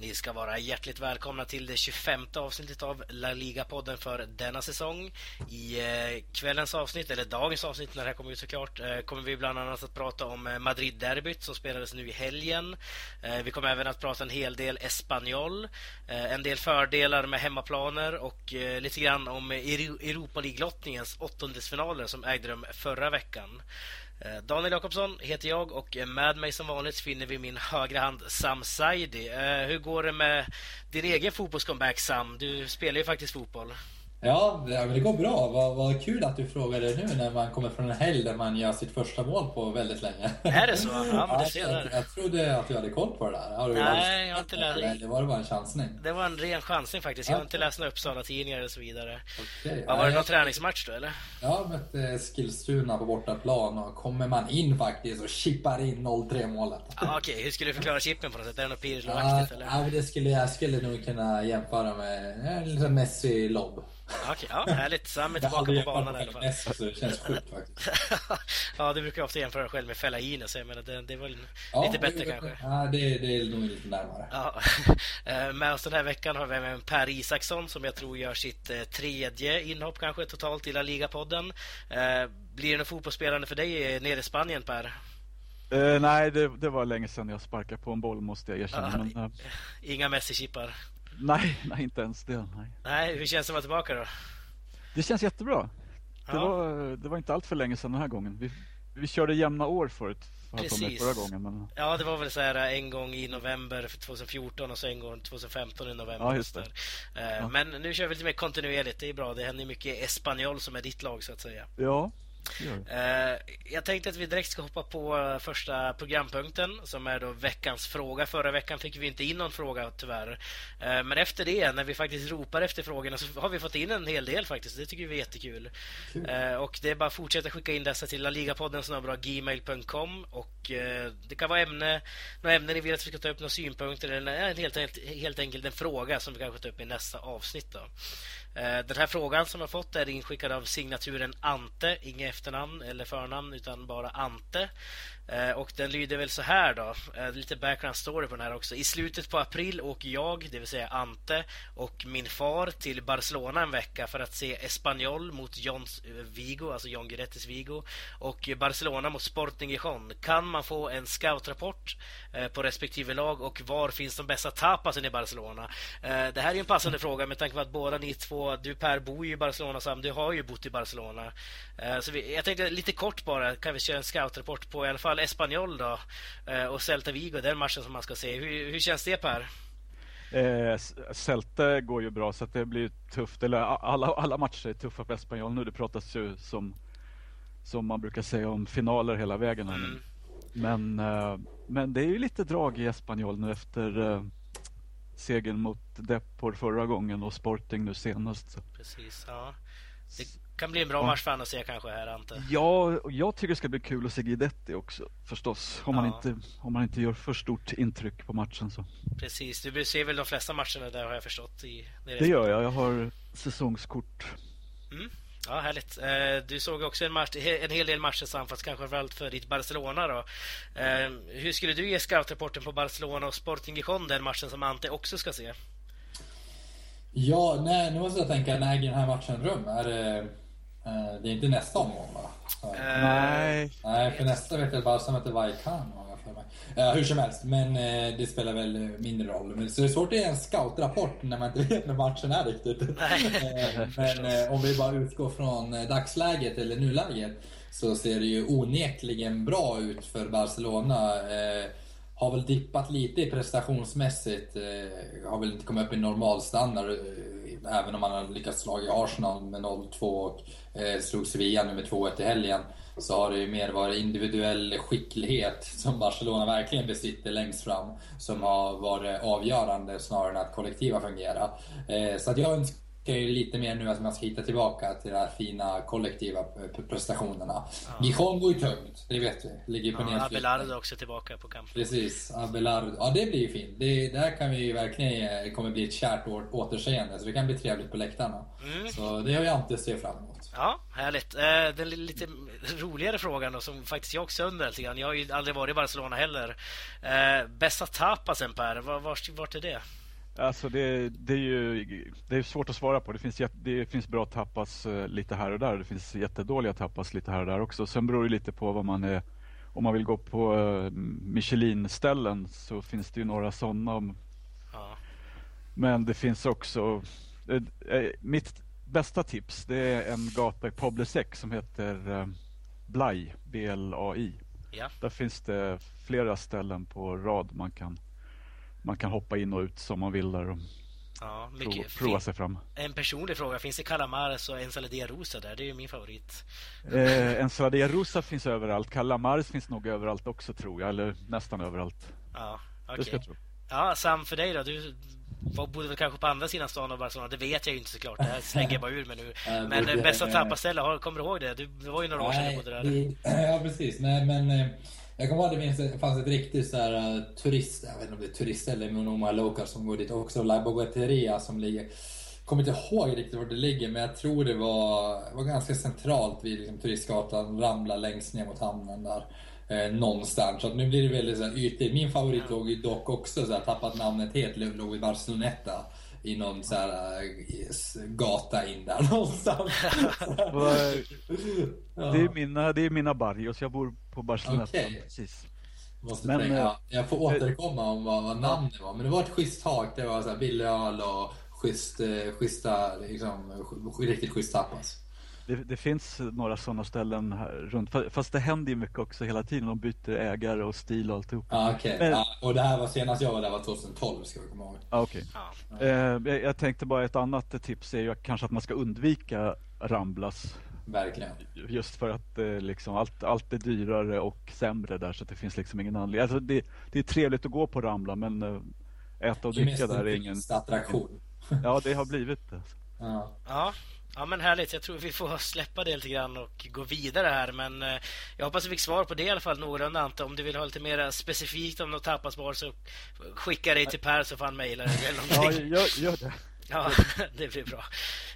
Ni ska vara hjärtligt välkomna till det 25 avsnittet av La Liga-podden för denna säsong. I eh, kvällens avsnitt, eller dagens avsnitt när det här kommer ut såklart, eh, kommer vi bland annat att prata om eh, Madrid-derbyt som spelades nu i helgen. Vi kommer även att prata en hel del Espanyol, en del fördelar med hemmaplaner och lite grann om Europa League-lottningens åttondelsfinaler som ägde rum förra veckan. Eh, Daniel Jakobsson heter jag och med mig som vanligt finner vi min högra hand Sam Saidi. Eh, hur går det med din egen fotbollscomeback Sam? Du spelar ju faktiskt fotboll. Ja, det går bra. Vad, vad kul att du frågar det nu när man kommer från en helg där man gör sitt första mål på väldigt länge. Är det så? Ja, men det ser jag, jag, trodde att du hade koll på det där. Har du Nej, jag har inte läst. Eller var det bara en chansning? Det var en ren chansning faktiskt. Jag har inte läst några Uppsala-tidningar och så vidare. Okay. Ja, var det någon träningsmatch då eller? Ja, mötte Skilstuna på bortaplan och kommer man in faktiskt och chippar in 0-3 målet. Ja, Okej, okay. hur skulle du förklara chippen på något sätt? Är det något Pirlo-aktigt eller? Ja, det skulle, jag skulle nog kunna jämföra med en Messi-lobb. Okej, ja, härligt. Sam är tillbaka på banan i alla fall. Så det känns sjukt faktiskt. ja, du brukar ofta jämföra dig själv med Fellaini, så jag menar, det, det är väl ja, lite bättre det, kanske. Ja, det, det är nog lite närmare. Ja. Eh, med oss den här veckan har vi även Per Isaksson som jag tror gör sitt eh, tredje inhopp kanske totalt i La Liga-podden. Eh, blir det något fotbollsspelande för dig nere i Spanien, Per? Uh, nej, det, det, var länge sedan jag sparkade på en boll måste jag erkänna. Uh, men, uh... Inga Messi-chippar? Nej, nej, inte ens det. Nej. nej, hur känns det att vara tillbaka då? Det känns jättebra. Det, ja. var, det var inte allt för länge sedan den här gången. Vi, vi körde jämna år förut. Precis. Förra gången, men... Ja, det var väl så här en gång i november 2014 och så en gång 2015 i november. Ja, just det. Eh, ja. Men nu kör vi lite mer kontinuerligt. Det är bra. Det händer mycket i Espanyol som är ditt lag så att säga. Ja, Uh, jag tänkte att vi direkt ska hoppa på uh, första programpunkten som är då veckans fråga. Förra veckan fick vi inte in någon fråga tyvärr. Uh, men efter det, när vi faktiskt ropar efter frågorna så har vi fått in en hel del faktiskt. Det tycker vi är jättekul. och det är bara att fortsätta skicka in dessa till laligapodden gmail.com och det kan vara ämne, några ämnen ni vill att vi ska ta upp, några synpunkter eller helt, helt, helt enkelt en fråga som vi kanske tar upp i nästa avsnitt. Då. Eh, den här frågan som jag fått är inskickad av signaturen Ante, inget efternamn eller förnamn utan bara Ante. Eh, och den lyder väl så här då, eh, lite background story på den här också. I slutet på april åker jag, det vill säga Ante, och min far till Barcelona en vecka för att se Espanyol mot John Vigo, alltså John Guidettes Vigo, och Barcelona mot Sporting Gijon. Kan man få en scoutrapport eh, på respektive lag och var finns de bästa tapasen i Barcelona? Det här är en passande fråga med tanke på att båda ni två, du Per bor ju i Barcelona, Sam, du har ju bott i Barcelona. Så jag tänkte lite kort bara, kan vi köra en scoutrapport på i alla fall Espanyol då eh, och Celta Vigo, den matchen som man ska se. Hur, hur känns det Per? Eh, Celta går ju bra så det blir tufft. Eller alla, alla matcher är tuffa för Espanyol nu. Det pratas ju som, som man brukar säga om finaler hela vägen. Mm. Men, eh, men det är ju lite drag i Espanyol nu efter eh, segern mot Depor förra gången och Sporting nu senast. Precis, ja. Det kan bli en bra match för att se kanske här Ante. Ja, jag tycker det ska bli kul att se Guidetti också förstås. Om, ja. man inte, om man inte gör för stort intryck på matchen så. Precis, du ser väl de flesta matcherna där har jag förstått. I, det gör jag, jag har säsongskort. Mm. Ja, härligt. Eh, du såg också en, match, en hel del matcher fast kanske framförallt för ditt Barcelona. Då. Eh, hur skulle du ge scoutrapporten på Barcelona och Sporting Gijon, den matchen som Ante också ska se? Ja, nej, nu måste jag tänka, när äger den här matchen rum? Är det det är inte nästa omgång va? Uh, nej. Nej, för nästa vet jag bara som heter Vaikan. Uh, hur som helst, men uh, det spelar väl mindre roll. Men, så det är svårt att ge en scoutrapport när man inte vet när matchen är riktigt. uh, men om vi bara utgår från dagsläget eller nuläget så ser det ju onekligen bra ut för Barcelona har väl dippat lite prestationsmässigt. Eh, har väl inte kommit upp i normalstandard eh, även om man har lyckats slå Arsenal med 0-2 och eh, slog Sevilla nu med 2-1 i helgen så har det ju mer varit individuell skicklighet som Barcelona verkligen besitter längst fram som har varit avgörande snarare än att kollektiva fungerar. Eh, så att jag önskar ska ju lite mer nu att man ska hitta tillbaka till de här fina kollektiva prestationerna. Ja. Gijon går ju tungt, det vet vi. Ligger på ja, Abelardo också tillbaka på kampen. Precis, Abelardo. Ja, det blir ju fint. Det, där kan vi ju verkligen, det kommer bli ett kärt återseende, så det kan bli trevligt på läktarna. Mm. Så det har jag alltid att se fram emot. Ja, härligt. Eh, den lite roligare frågan då, som faktiskt jag också undrar lite grann. Jag har ju aldrig varit i Barcelona heller. Eh, bästa tapasen Per, vart är det? Alltså det, det, är ju det är svårt att svara på. Det finns, det finns bra tapas eh, lite här och där. Det finns jättedåliga tapas lite här och där också. Sen beror det lite på vad man är. Om man vill gå på Michelin-ställen så finns det ju några sådana. Ja. Men det finns också mitt bästa tips det är en gata i Poble 6 som heter eh, Blaj, B-L-A-I. Ja. Där finns det flera ställen på rad man kan, man kan hoppa in och ut som man vill där och ja, prova, prova sig fram. En personlig fråga, finns det calamares och ensaladilla rosa där? Det är ju min favorit. Eh, ensaladilla rosa finns överallt. Calamares finns nog överallt också tror jag, eller nästan överallt. Ja, okay. Det ska jag tro. Ja, Sam, för dig då? Du bodde väl kanske på andra sidan stan av Barcelona. Det vet jag ju inte såklart. Det här slänger jag bara ur mig nu. Men borde, bästa tappaställe, kommer du ihåg det? Det var ju några år sedan du bodde där. ja, precis. Nej, men eh, jag kommer ihåg att det fanns ett riktigt så här, eh, turist... Jag vet inte om det är turist eller många local som går dit också. La Bogateria som ligger... Jag kommer inte ihåg riktigt var det ligger, men jag tror det var, var ganska centralt vid liksom, Turistgatan. Ramla längst ner mot hamnen där eh, någonstans. Så att nu blir det väldigt så här, ytligt. Min favorit låg ju dock också, så här, tappat namnet helt, låg i Barceloneta. I någon så här, äh, gata in där någonstans. det, är mina, det är mina barrios, jag bor på Barceloneta. Okay. Precis. Måste men, tänka. Äh, jag får återkomma om vad, vad namnet var. Men det var ett schysst tak. Det var så här billig öl och schysst, eh, schyssta, liksom, riktigt schysst tapas det, det, finns några sådana ställen här runt. Fast det händer ju mycket också hela tiden. De byter ägare och stil och alltihop. Ja, okay. Men... ja, och det här var senast jag var där var 2012 ska vi komma ihåg. Ja, okay. Ja. Eh, jag, jag tänkte bara ett annat tips är ju kanske att man ska undvika Ramblas. Verkligen. Just för att eh, liksom, allt, allt är dyrare och sämre där så det finns liksom ingen anledning. Alltså, det, det är trevligt att gå på Rambla men eh, äta och dricka där är ingen... attraktion. Ja, det har blivit det. Ja. ja, Ja men härligt, jag tror vi får släppa det lite grann och gå vidare här men eh, jag hoppas vi fick svar på det i alla fall någorlunda Ante. Om du vill ha lite mer specifikt om något tapasbar så skicka dig till Per så får han mejla eller någonting. Ja, gör, gör det. Ja, det blir bra.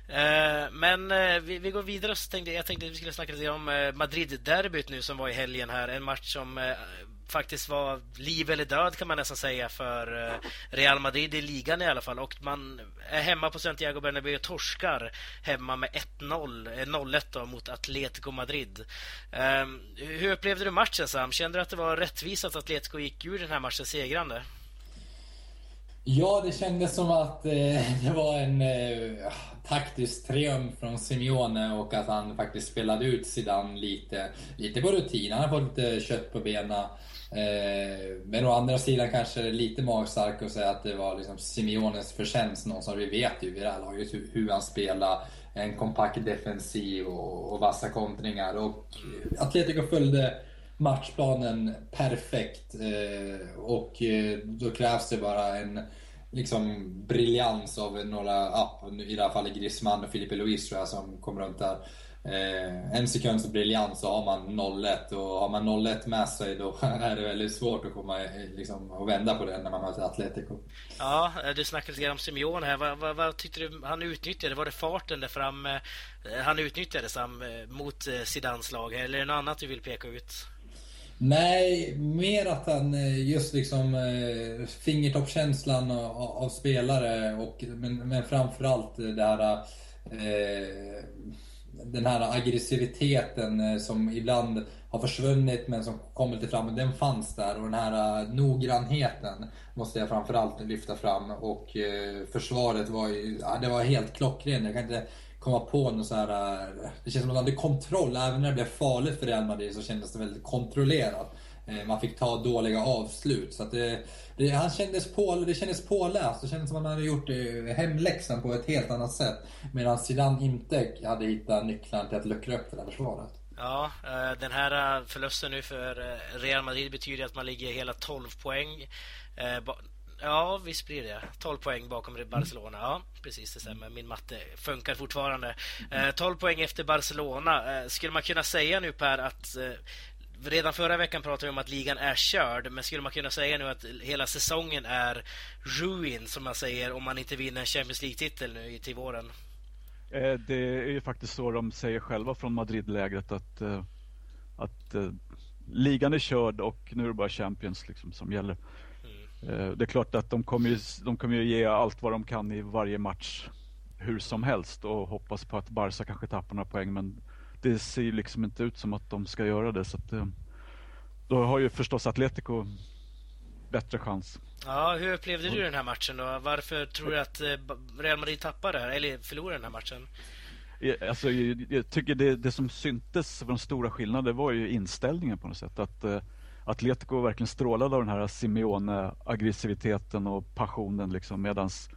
Eh, men eh, vi, går vidare. Så tänkte, jag tänkte att vi skulle snacka lite om Madrid-derbyt nu som var i helgen här. En match som faktiskt var liv eller död kan man nästan säga för eh, Real Madrid i ligan i alla fall. Och man är hemma på Santiago Bernabéu och torskar hemma med 1-0, 0-1 eh, mot Atletico Madrid. Ehm, hur upplevde du matchen Sam? Kände du att det var rättvist att Atletico gick ur den här matchen segrande? Ja, det kändes som att eh, det var en eh, taktisk triumf från Simeone och att han faktiskt spelade ut Zidane lite, lite på rutin. Han har fått lite kött på benen. Eh, men å andra sidan kanske det är lite magstarkt att säga att det var liksom Simeones förtjänst. Någon som vi vet ju vid det här laget hur, hur han spelar. En kompakt defensiv och, och vassa kontringar. Och Atletico följde matchplanen perfekt. Eh, och eh, då krävs det bara en liksom briljans av några, ja, i det här fallet Griezmann och Filipe Luis tror jag som kom runt där. Eh, en sekunds briljans så har man 0-1 och har man 0-1 med sig då är det väldigt svårt att komma liksom, och vända på det när man möter Atletico. Ja, du snackade lite grann om Simeone här. Vad, vad, vad tyckte du han utnyttjade? Var det farten där fram han utnyttjade Sam mot Zidans lag eller är det något annat du vill peka ut? Nej, mer att han eh, just liksom eh, fingertoppkänslan av, av, spelare och men, men framförallt det här eh, den här aggressiviteten eh, som ibland har försvunnit men som kommer lite fram, den fanns där och den här eh, noggrannheten måste jag framförallt lyfta fram och eh, försvaret var ju, ja, det var helt klockrent. Jag kan inte komma på något så här... Det känns som att man hade kontroll. Även när det blev farligt för Real Madrid så kändes det väldigt kontrollerat. Eh, man fick ta dåliga avslut. Så att det, det, han kändes på, det kändes påläst. Det kändes som att han hade gjort eh, hemläxan på ett helt annat sätt. Medan Zidane inte hade hittat nycklarna till att luckra upp det där försvaret. Ja, eh, den här förlusten nu för Real Madrid betyder att man ligger hela 12 poäng Ja, visst blir det. 12 poäng bakom Barcelona. Ja, precis det stämmer. Min matte funkar fortfarande. 12 poäng efter Barcelona. Skulle man kunna säga nu Per att Redan förra veckan pratade vi om att ligan är körd, men skulle man kunna säga nu att hela säsongen är ruin, som man säger, om man inte vinner en Champions League-titel nu till våren? Eh, det är ju faktiskt så de säger själva från Madrid-lägret att, eh, att eh, ligan är körd och nu är det bara Champions liksom som gäller. Mm. Det är klart att de kommer, ju, de kommer ju ge allt vad de kan i varje match hur som helst och hoppas på att Barca kanske tappar några poäng men det ser ju liksom inte ut som att de ska göra det. Så att, eh, då har ju förstås Atletico bättre chans. Ja, hur upplevde du den här matchen då? Varför tror du att eh, Real Madrid tappade eller förlorade den här matchen? Alltså, jag tycker det, det som syntes för de stora skillnaderna var ju inställningen på något sätt. Att uh, Atletico verkligen strålade av den här Simeone-aggressiviteten och passionen liksom medans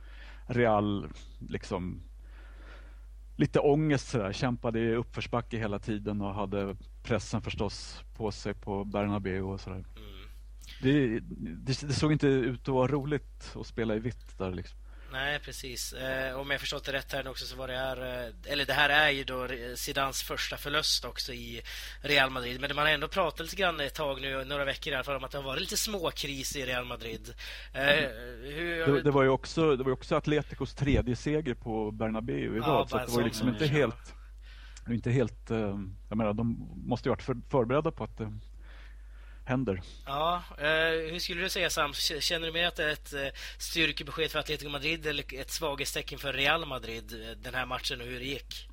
Real liksom lite ångest sådär. Kämpade i uppförsbacke hela tiden och hade pressen förstås på sig på Bernabéu och sådär. Mm. Det, det, det, såg inte ut att vara roligt att spela i vitt där liksom. Nej, precis. Eh, om jag förstått det rätt här också så var det här... Eh, eller det här är ju då Zidans första förlust också i Real Madrid. Men man har ändå pratat lite grann ett tag nu, några veckor i alla fall, om att det har varit lite småkris i Real Madrid. Eh, hur... det, det, var ju också, det var också Atleticos tredje seger på Bernabéu i rad. Ja, så det var liksom inte helt... Inte helt... Eh, jag menar, de måste ju varit för, förberedda på att händer. Ja, eh, hur skulle du säga Sam? Känner du mer att det är ett eh, styrkebesked för Atletico Madrid eller ett svaghetstecken för Real Madrid eh, den här matchen och hur det gick?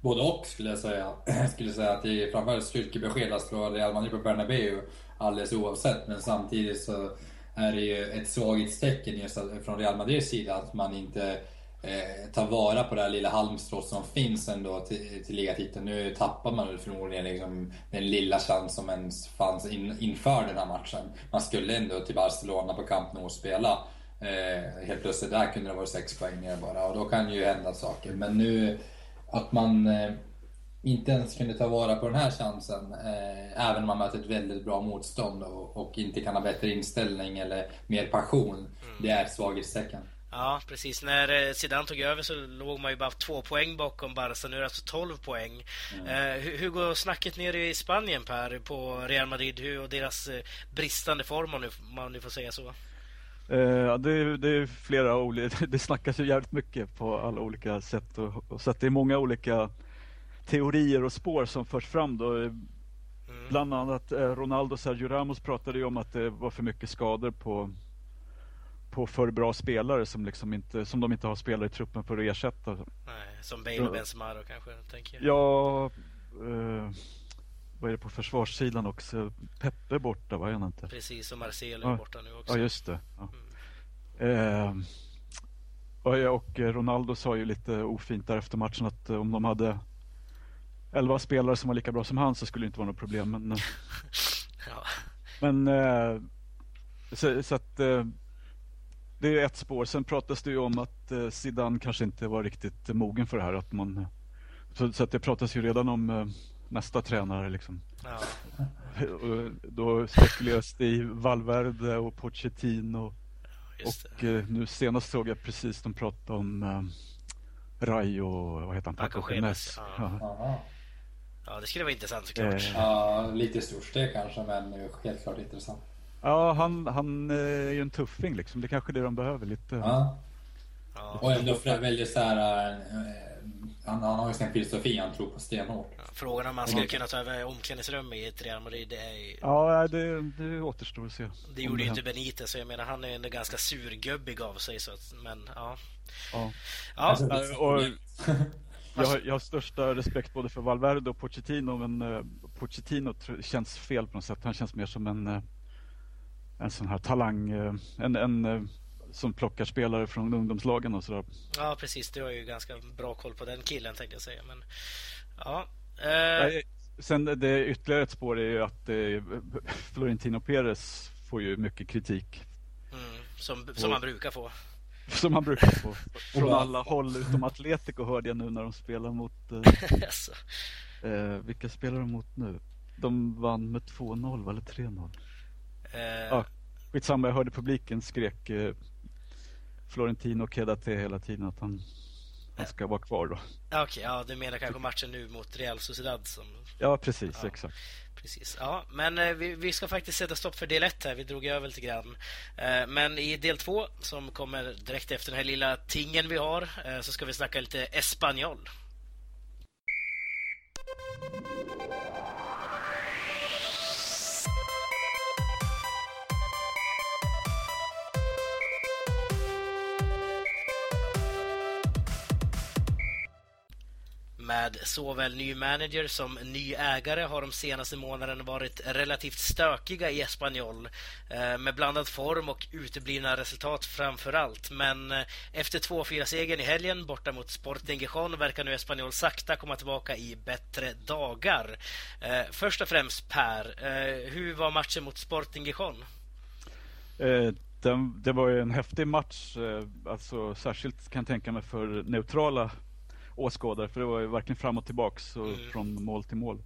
Både och skulle jag säga. Jag skulle säga att det är framförallt styrkebesked att slå Real Madrid på Bernabéu alldeles oavsett. Men samtidigt så är det ju ett svaghetstecken just från Real Madrids sida att man inte eh, ta vara på det här lilla halmstrået som finns ändå till, till ligatiteln. Nu tappar man förmodligen liksom den lilla chans som ens fanns in, inför den här matchen. Man skulle ändå till Barcelona på Camp Nou spela. Eh, helt plötsligt där kunde det vara sex poäng ner bara och då kan ju hända saker. Men nu att man eh, inte ens kunde ta vara på den här chansen, eh, även om man möter ett väldigt bra motstånd och, och, inte kan ha bättre inställning eller mer passion. Mm. Det är ett svaghetstecken. Ja, precis. När eh, Zidane tog över så låg man ju bara två poäng bakom Barca. Nu är det alltså 12 poäng. Mm. Eh, hur, går snacket nere i Spanien, Per, på Real Madrid hur, och deras eh, bristande form, om nu, om ni får säga så? Eh, det, det, är flera olika, det snackas ju jävligt mycket på alla olika sätt och, och så det är många olika teorier och spår som förs fram då. Mm. Bland annat Ronaldo och Sergio Ramos pratade ju om att det var för mycket skador på på för bra spelare som, liksom inte, som de inte har spelare i truppen för att ersätta. Nej, som Bale och Benzema då kanske, tänker jag. Ja, eh, vad är det på försvarssidan också? Peppe borta, var han inte? Precis, och Marcelo är borta nu också. Ja, just det. Ja. Mm. Eh, och Ronaldo sa ju lite ofint där efter matchen att om de hade elva spelare som var lika bra som han så skulle det inte vara något problem. Men, ja. men eh, så, så, att eh, det är ett spår. Sen pratas det ju om att eh, Zidane kanske inte var riktigt mogen för det här. Att man, så, så att det pratas ju redan om eh, nästa tränare liksom. Ja. då spekuleras det i Valverde och Pochettino. och eh, nu senast såg jag precis de pratade om eh, Rai och vad heter han? Paco Genes. Ja. ja. det skulle vara intressant såklart. Eh. Ja, lite störsteg kanske men helt klart intressant. Ja, han, han eh, är ju en tuffing liksom. Det är kanske är det de behöver lite. Ja. ja. Och ändå väldigt så här... Eh, han, han har ju sin filosofi, han tror på stenhårt. Ja, frågan om man skulle kunna ta över omklädningsrum i ett Real Madrid, det är ju... Ja, det, det återstår att se. Det gjorde ju inte Benitez, så jag menar han är ändå ganska surgubbig av sig, så att, men ja. Ja. ja. Alltså, och, jag, har, jag har största respekt både för Valverde och Pochettino, men uh, Pochettino känns fel på något sätt. Han känns mer som en uh, en sån här talang, eh, en, en eh, som plockar spelare från ungdomslagen och sådär. Ja, precis. Du har ju ganska bra koll på den killen tänkte jag säga. Men, ja. Eh... Sen det ytterligare ett spår är ju att eh, Florentino Perez får ju mycket kritik. Mm, som, som man brukar få. Som man brukar få. Från alla håll utom Atletico hörde jag nu när de spelar mot... Eh, eh, vilka spelar de mot nu? De vann med 2-0 eller 3-0? Eh, ja. skitsamma, jag hörde publiken skrek eh, Florentino Kedate hela tiden att han, han ska vara kvar då. Okej, okay, ja du menar kanske matchen nu mot Real Sociedad som... Ja, precis, ja. exakt. Precis. Ja, men eh, vi, vi, ska faktiskt sätta stopp för del 1 här. Vi drog över lite grann. Eh, men i del 2 som kommer direkt efter den här lilla tingen vi har eh, så ska vi snacka lite Espanol. Med såväl ny manager som ny ägare har de senaste månaderna varit relativt stökiga i Espanyol eh, med blandad form och uteblivna resultat framför allt. Men eh, efter 2-4-segern i helgen borta mot Sporting Gijon verkar nu Espanyol sakta komma tillbaka i bättre dagar. Eh, först och främst Per, hur var matchen mot Sporting Gijon? det var ju en häftig match, alltså särskilt kan jag tänka mig för neutrala åskådare för det var ju verkligen fram och tillbaks och mm. från mål till mål.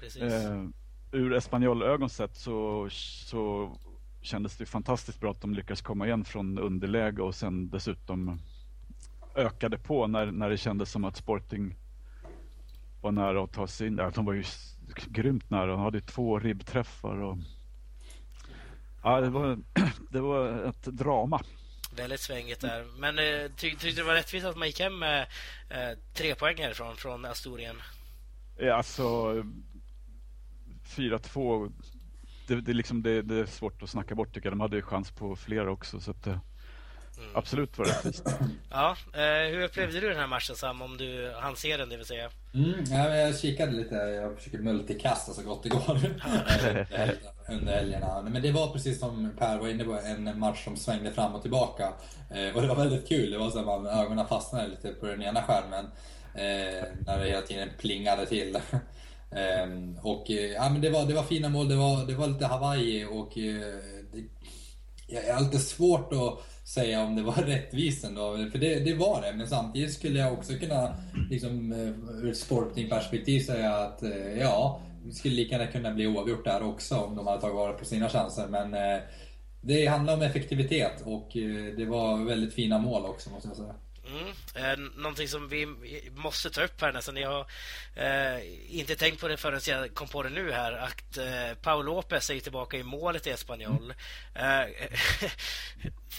Precis. Eh, ur Espanyol-ögon sett så, så kändes det fantastiskt bra att de lyckades komma igen från underläge och sen dessutom ökade på när, när det kändes som att Sporting var nära att ta sig in. Ja, de var ju grymt nära. De hade två ribbträffar och ja, det var, det var ett drama. Väldigt svängigt där. Men eh, tyckte du det var rättvist att man gick hem med eh, tre poäng härifrån, från Astorien? Alltså 4-2 det, det, liksom, det, det, är svårt att snacka bort tycker jag. De hade ju chans på flera också. Så att, eh, mm. Absolut var det rättvist. Ja, eh, hur upplevde du den här matchen Sam? Om du hann se den det vill säga? Mm, ja, jag kikade lite. Jag försöker multikasta så gott det går under helgerna. Men det var precis som Per var inne på, en match som svängde fram och tillbaka. Eh, och det var väldigt kul. Det var så att man, ögonen fastnade lite på den ena skärmen. Eh, när det hela tiden plingade till. eh, och ja, men det var, det var fina mål. Det var, det var lite Hawaii och eh, det, jag är alltid svårt att säga om det var rättvist ändå. För det, det var det, men samtidigt skulle jag också kunna liksom, eh, ur ett sportingperspektiv säga att eh, ja, det skulle lika gärna kunna bli oavgjort där också om de hade tagit vara på sina chanser. Men eh, det handlar om effektivitet och det var väldigt fina mål också måste jag säga. Mm. Eh, någonting som vi måste ta upp här nästan. Jag har eh, inte tänkt på det förrän jag kom på det nu här. Att eh, Paul Lopez är tillbaka i målet i Espanyol. Mm. Eh,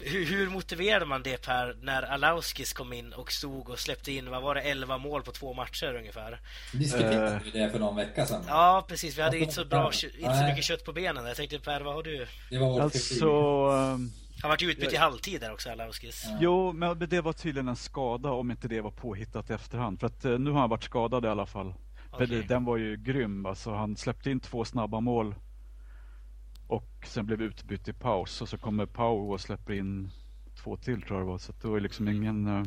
hur, hur motiverade man det Per när Alauskis kom in och stod och släppte in, vad var det, 11 mål på två matcher ungefär? Diskuterade vi det för någon vecka sedan? Ja, precis. Vi hade inte så bra, inte så mycket kött på benen. Jag tänkte Per, vad har du? Det var alltså, han vart ju utbytt i halvtid där också, Alauskis. Ja. Jo, men det var tydligen en skada om inte det var påhittat i efterhand. För att eh, nu har han varit skadad i alla fall. Okay. För den var ju grym. Alltså, han släppte in två snabba mål. Och sen blev utbytt i paus. Och så kommer Pau och släpper in två till tror jag det var. Så det var liksom mm. ingen... Uh...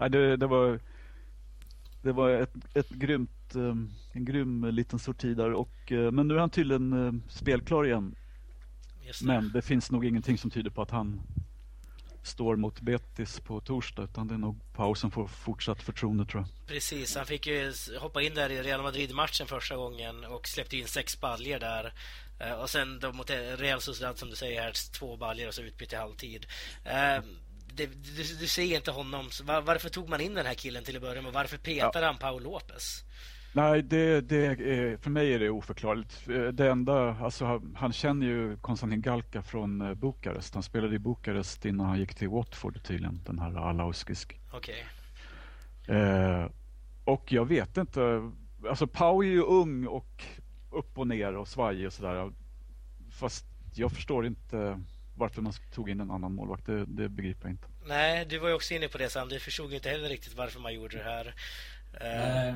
Nej, det, det, var... Det var ett, ett grymt, um, en grym liten sorti där. Och, uh, men nu är han tydligen uh, spelklar igen. Det. Men det finns nog ingenting som tyder på att han står mot Betis på torsdag utan det är nog Pau som får fortsatt förtroende tror jag. Precis, han fick ju hoppa in där i Real Madrid-matchen första gången och släppte in sex baljer där. Eh, och sen då mot Real Sociedad som du säger här, två baljer och så utbytt i halvtid. Eh, det, du, du ser inte honom. Varför tog man in den här killen till att börja med? Varför petade ja. han Paul Lopez? Nej, det, det är, för mig är det oförklarligt. Det enda, alltså, han känner ju Konstantin Galka från eh, Bukarest. Han spelade i Bukarest innan han gick till Watford tydligen, den här Alauskisk. Okej. Okay. Eh, och jag vet inte, alltså Pau är ju ung och upp och ner och svajig och sådär. Fast jag förstår inte varför man tog in en annan målvakt. Det, det begriper jag inte. Nej, du var ju också inne på det Sam. Du förstod inte heller riktigt varför man gjorde det här. Nej.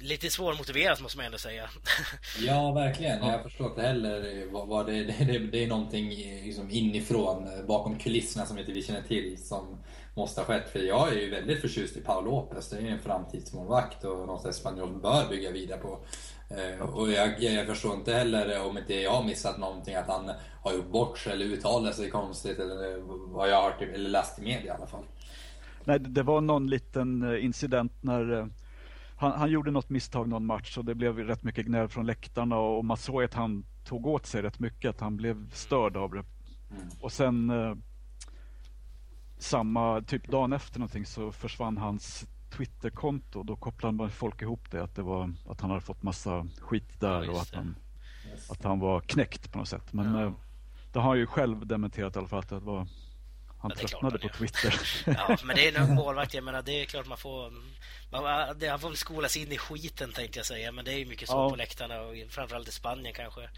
Lite svårmotiverat måste man ändå säga. Ja, verkligen. Jag förstår inte heller vad, vad det, det, det, är någonting liksom inifrån, bakom kulisserna som inte vi känner till som måste ha skett. För jag är ju väldigt förtjust i Paul Lopez. Det är en framtidsmålvakt och något som Spanjol bör bygga vidare på. Eh, och jag, jag, förstår inte heller, om inte jag har missat någonting, att han har gjort bort sig eller uttalat sig konstigt eller vad jag har hört eller läst i media i alla fall. Nej, det var någon liten incident när han, han, gjorde något misstag någon match och det blev rätt mycket gnäll från läktarna och man såg att han tog åt sig rätt mycket, att han blev störd av det. Mm. Och sen eh, samma, typ dagen efter någonting så försvann hans Twitterkonto. Då kopplade folk ihop det, att, det var, att han hade fått massa skit där ja, och att han, att han var knäckt på något sätt. Men ja. eh, det har han ju själv dementerat i alla fall att det var han ja, tröttnade på Twitter. Ja, men det är nog målvakt. Jag menar, det är klart man får... Man, det, han får väl skolas in i skiten tänkte jag säga. Men det är ju mycket så ja. på läktarna och framförallt i Spanien kanske.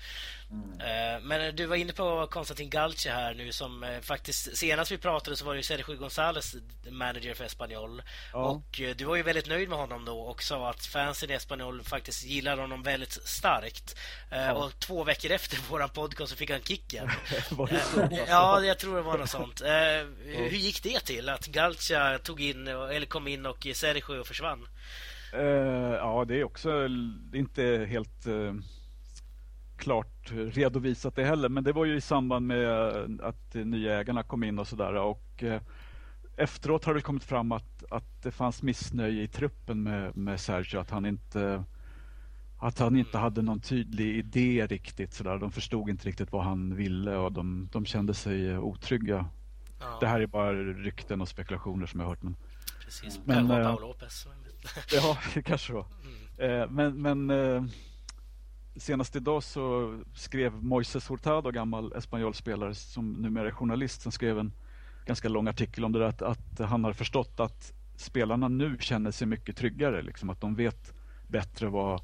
Mm. Eh, men du var inne på Konstantin Galche här nu som eh, faktiskt senast vi pratade så var det ju Sergio González manager för Espanyol. Ja. Och eh, du var ju väldigt nöjd med honom då och sa att fansen i Espanyol faktiskt gillar honom väldigt starkt. Ja. Och två veckor efter våran podcast så fick han kicken. ja, jag tror det var något sånt. Hur gick det till att Galcha tog in eller kom in och Sergio försvann? ja, det är också inte helt klart redovisat det heller. Men det var ju i samband med att nya ägarna kom in och sådär. Och eh, efteråt har det kommit fram att, att det fanns missnöje i truppen med, med Sergio. Att han inte att han inte hade någon tydlig idé riktigt. Sådär. De förstod inte riktigt vad han ville och de, de kände sig otrygga. Ja. Det här är bara rykten och spekulationer som jag har hört. Men, Precis, men, äh, Paolo Lopez. ja, kanske var. Mm. Men, men äh, senast idag så skrev Moises Hurtado, gammal Espanyol-spelare som numera är journalist, som skrev en ganska lång artikel om det där att, att han har förstått att spelarna nu känner sig mycket tryggare. Liksom, att de vet bättre vad,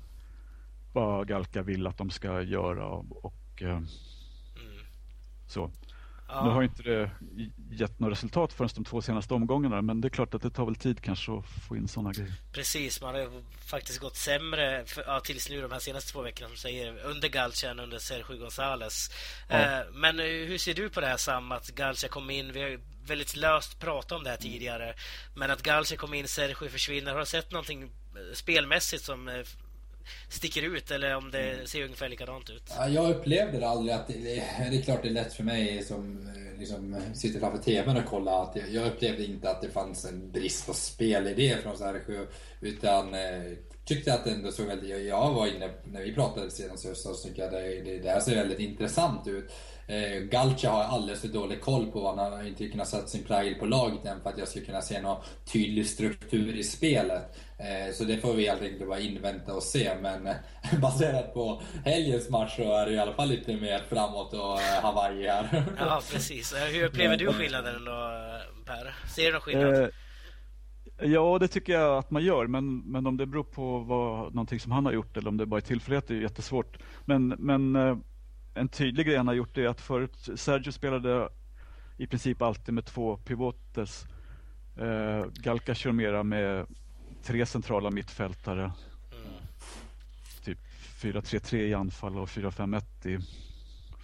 vad Galka vill att de ska göra och, och eh, mm. så. Ja. Nu har inte det gett något resultat förrän de två senaste omgångarna men det är klart att det tar väl tid kanske att få in sådana grejer. Precis, man har faktiskt gått sämre för, ja, tills nu de här senaste två veckorna som säger under Galcia än under Sergio González. Ja. Eh, men eh, hur ser du på det här Sam, att Galcia kom in? Vi har väldigt löst pratat om det här tidigare. Men att Galcia kom in, Sergio försvinner. Har du sett någonting eh, spelmässigt som eh, sticker ut eller om det mm. ser ungefär likadant ut? Ja, jag upplevde det aldrig att... Det, är klart det är lätt för mig som eh, liksom, sitter framför TVn och kollar att jag, jag upplevde inte att det fanns en brist på spelidé från Sergio utan eh, tyckte att det ändå såg väldigt... Jag var inne, när vi pratade senast så tyckte jag att det, det, det här ser väldigt intressant ut. Eh, Galcha har alldeles för dålig koll på vad han har inte kunnat sätta sin prägel på laget än för att jag ska kunna se någon tydlig struktur i spelet. Eh, så det får vi helt enkelt bara invänta och se. Men eh, baserat på helgens match så är det i alla fall lite mer framåt och eh, Hawaii här. Ja, precis. Hur upplever du skillnaden då, Per? Ser du någon skillnad? Eh, ja, det tycker jag att man gör. Men, men om det beror på vad, någonting som han har gjort eller om det bara är tillfällighet är jättesvårt. Men, men eh, en tydlig grej han har gjort är att förut Sergio spelade i princip alltid med två pivotes. Eh, Galka kör mera med tre centrala mittfältare. Mm. Typ 4-3-3 i anfall och 4-5-1 i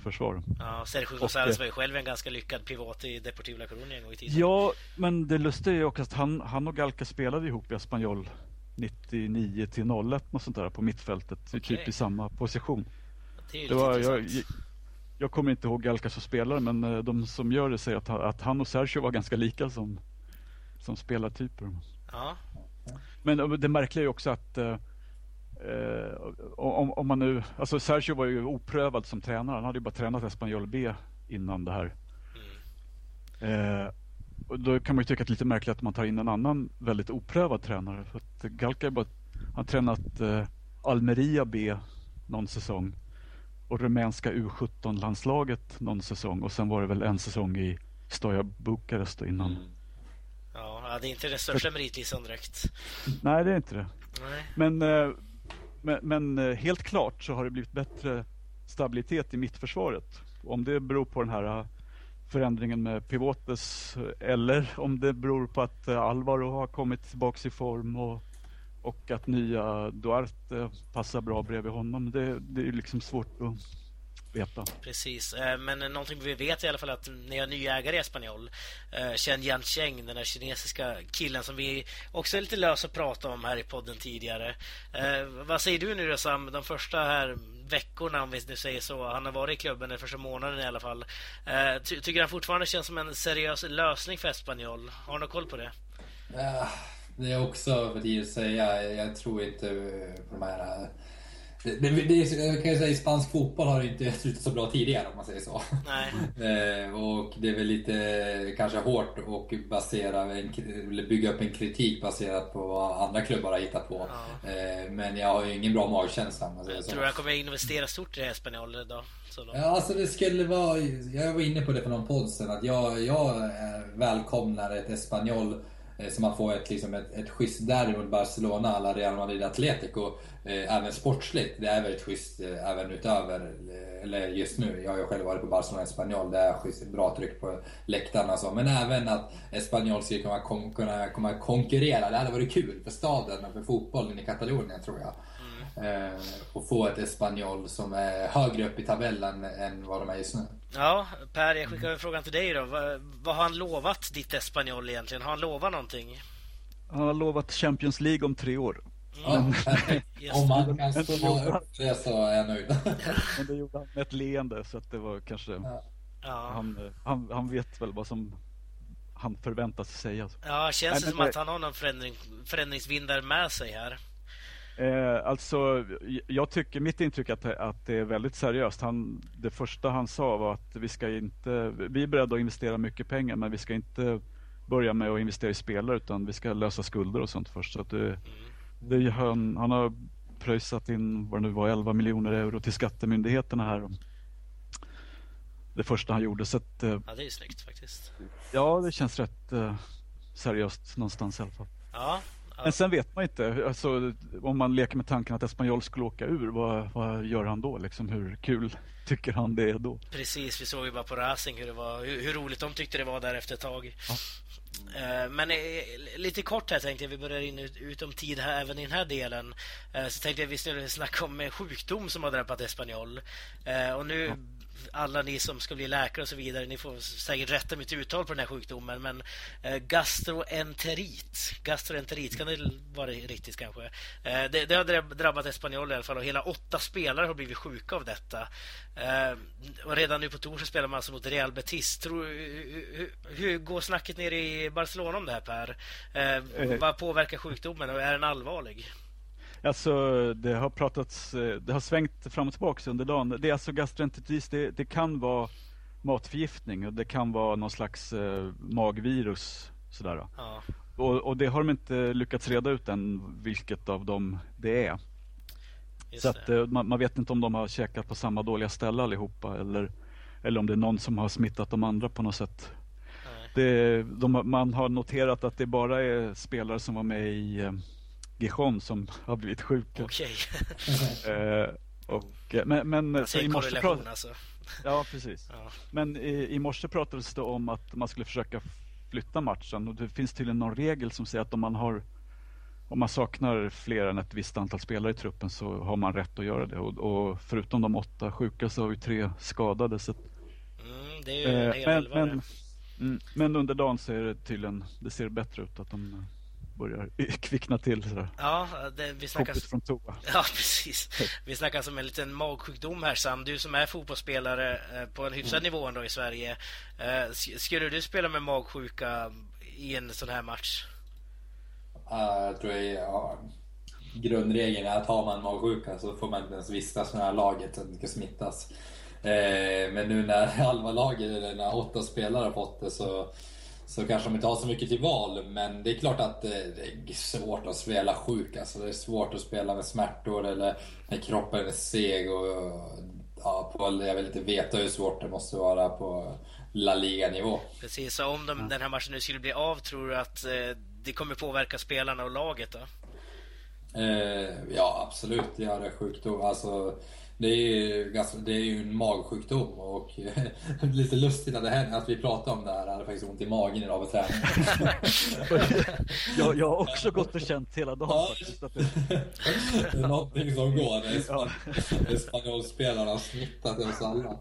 försvar. Ja, Sergio González var ju själv en ganska lyckad pivot i Deportivo La Coruña en gång i tiden. Ja, men det lustiga är ju också att han, han och Galka spelade ihop i Espanyol 99 till 01 och sånt där på mittfältet. Okay. Typ i samma position. Det, det var, jag, jag kommer inte ihåg Galka som spelare men eh, de som gör det säger att, att han och Sergio var ganska lika som, som spelartyper. Ja. Men eh, det märkliga är också att eh, eh, om, om, man nu, alltså Sergio var ju oprövad som tränare. Han hade ju bara tränat Espanyol B innan det här. Mm. Eh, och då kan man ju tycka att det är lite märkligt att man tar in en annan väldigt oprövad tränare. För att Galka bara, han tränat eh, Almeria B någon säsong och rumänska U17-landslaget någon säsong och sen var det väl en säsong i Stoja Bukarest innan. Mm. Ja, det är inte den största meritlistan direkt. Nej, det är inte det. Nej. Men, eh, men, men, eh, helt klart så har det blivit bättre stabilitet i mittförsvaret. Om det beror på den här eh, förändringen med Pivotes eller om det beror på att Alvaro har kommit tillbaka i form och och att nya Duarte passar bra bredvid honom. Det, det är liksom svårt att veta. Precis, eh, men någonting vi vet i alla fall att ni har nya ägare i Espanyol. Eh, Chen Yancheng, den där kinesiska killen som vi också är lite lösa att prata om här i podden tidigare. Eh, vad säger du nu då Sam, de första här veckorna om vi nu säger så. Han har varit i klubben den första månaden i alla fall. Ty tycker han fortfarande känns som en seriös lösning för Espanyol? Har du någon koll på det? Uh Det är också för tidigt att säga. Jag tror inte på de här det, det, det, jag kan säga, I spansk fotboll har det inte slutat så bra tidigare om man säger så. Eh, och det är väl lite kanske hårt att basera en, bygga upp en kritik baserat på vad andra klubbar har hittat på. Ja. Eh, men jag har ju ingen bra magkänsla om man säger så. Tror du han kommer investera stort i Espanyol idag? Ja, alltså det skulle vara... Jag var inne på det för någon podd sen, att jag, jag välkomnar ett Espanyol Eh, Eh, så man får ett, liksom ett, ett schysst derby mot Barcelona alla Real Madrid Atletico. Eh, även sportsligt. Det är väldigt schysst eh, även utöver, eh, eller just nu. Jag har ju själv varit på Barcelona Espanyol. Det är schysst, bra tryck på läktarna och så. Men även att Espanyol skulle kunna, kunna, kunna konkurrera. Det hade varit kul för staden och för fotbollen i Katalonien tror jag. Eh, och få ett Espanyol som är högre upp i tabellen än vad de är just nu. Ja, Per, jag skickar frågan till dig då. Vad, vad har han lovat ditt Espanyol egentligen? Har han lovat någonting? Han har lovat Champions League om tre år. Mm. Ja, om man kan stå upp det så är jag nöjd. Men det gjorde han med ett leende så att det var kanske... Ja. Han, han, han vet väl vad som han förväntas säga. Ja, känns det som att han har någon förändring, förändringsvindar med sig här? Eh, alltså, jag tycker, mitt intryck är att, att det är väldigt seriöst. Han, det första han sa var att vi ska inte, vi är beredda att investera mycket pengar men vi ska inte börja med att investera i spelare utan vi ska lösa skulder och sånt först. Så att det, det, han, han har pröjsat in, vad det nu var, 11 miljoner euro till skattemyndigheterna här. Det första han gjorde. Så att, eh, ja, det är snyggt faktiskt. Ja, det känns rätt uh, seriöst någonstans i alla fall. Ja, men sen vet man inte. Alltså, om man leker med tanken att Espanyol skulle åka ur, vad, vad gör han då? Liksom, hur kul tycker han det är då? Precis, vi såg ju bara på Racing hur, det var, hur, hur roligt de tyckte det var där efter ett tag. Ja. Eh, men eh, lite kort här tänkte jag, vi börjar in ut om tid här, även i den här delen. Eh, så tänkte jag vi skulle snacka om sjukdom som har drabbat Espanyol. Och nu ja alla ni som ska bli läkare och så vidare, ni får säkert rätta mitt uttal på den här sjukdomen, men eh, gastroenterit. Gastroenterit, kan det vara riktigt kanske? Eh, det, det, har drabbat Espanyol i alla fall och hela åtta spelare har blivit sjuka av detta. Eh, och redan nu på torsdag spelar man alltså mot Real Betis. Tror, hur, hur, går snacket ner i Barcelona om det här Per? Vad påverkar sjukdomen och är den allvarlig? Alltså det har pratats, eh, det har svängt fram och tillbaka under dagen. Det är alltså gastroenteritis, det, det kan vara matförgiftning och det kan vara någon slags eh, magvirus. Sådär. Ja. Och, och, det har de inte lyckats reda ut än vilket av dem det är. Just så att, eh, man, man, vet inte om de har käkat på samma dåliga ställe allihopa eller, eller om det är någon som har smittat de andra på något sätt. Det, de, man har noterat att det bara är spelare som var med i eh, Gijon som har blivit sjuka. Okej. Okay. eh, och, men, men så i morse prat... alltså. Ja, precis. Ja. Men i, i morse pratades det om att man skulle försöka flytta matchen och det finns tydligen någon regel som säger att om man har om man saknar fler än ett visst antal spelare i truppen så har man rätt att göra det. Och, och förutom de åtta sjuka så har vi tre skadade. Så mm, det är ju eh, men, men, mm, men, under dagen så är det tydligen, det ser bättre ut att de börjar kvickna till. Sådär. Ja, det, vi snackar... från toa. Ja, precis. Vi snackar alltså om en liten magsjukdom här Sam. Du som är fotbollsspelare eh, på en hyfsad mm. nivå ändå i Sverige. Eh, skulle du spela med magsjuka i en sån här match? Uh, jag tror jag, ja, grundregeln är att har man magsjuka så får man inte ens vistas med det här laget så att det ska smittas. Eh, men nu när halva laget, eller när åtta spelare har fått det så så kanske de inte har så mycket till val, men det är klart att det är svårt att spela sjuk. Alltså det är svårt att spela med smärtor eller när kroppen är seg. Och, ja, på, jag vill inte veta hur svårt det måste vara på La Liga-nivå. Precis, så om de, den här matchen nu skulle bli av, tror du att eh, det kommer påverka spelarna och laget då? Eh, ja, absolut. Det gör det. Sjukdom. Alltså, det är ju, ganska, det är ju en magsjukdom och lite lustigt att, det här, att vi pratar om det här. Jag hade faktiskt ont i magen idag på träningen. jag, jag har också gått och känt hela dagen ja, faktiskt. Att det... det är någonting som går spanjolspelarna har smittat oss alla.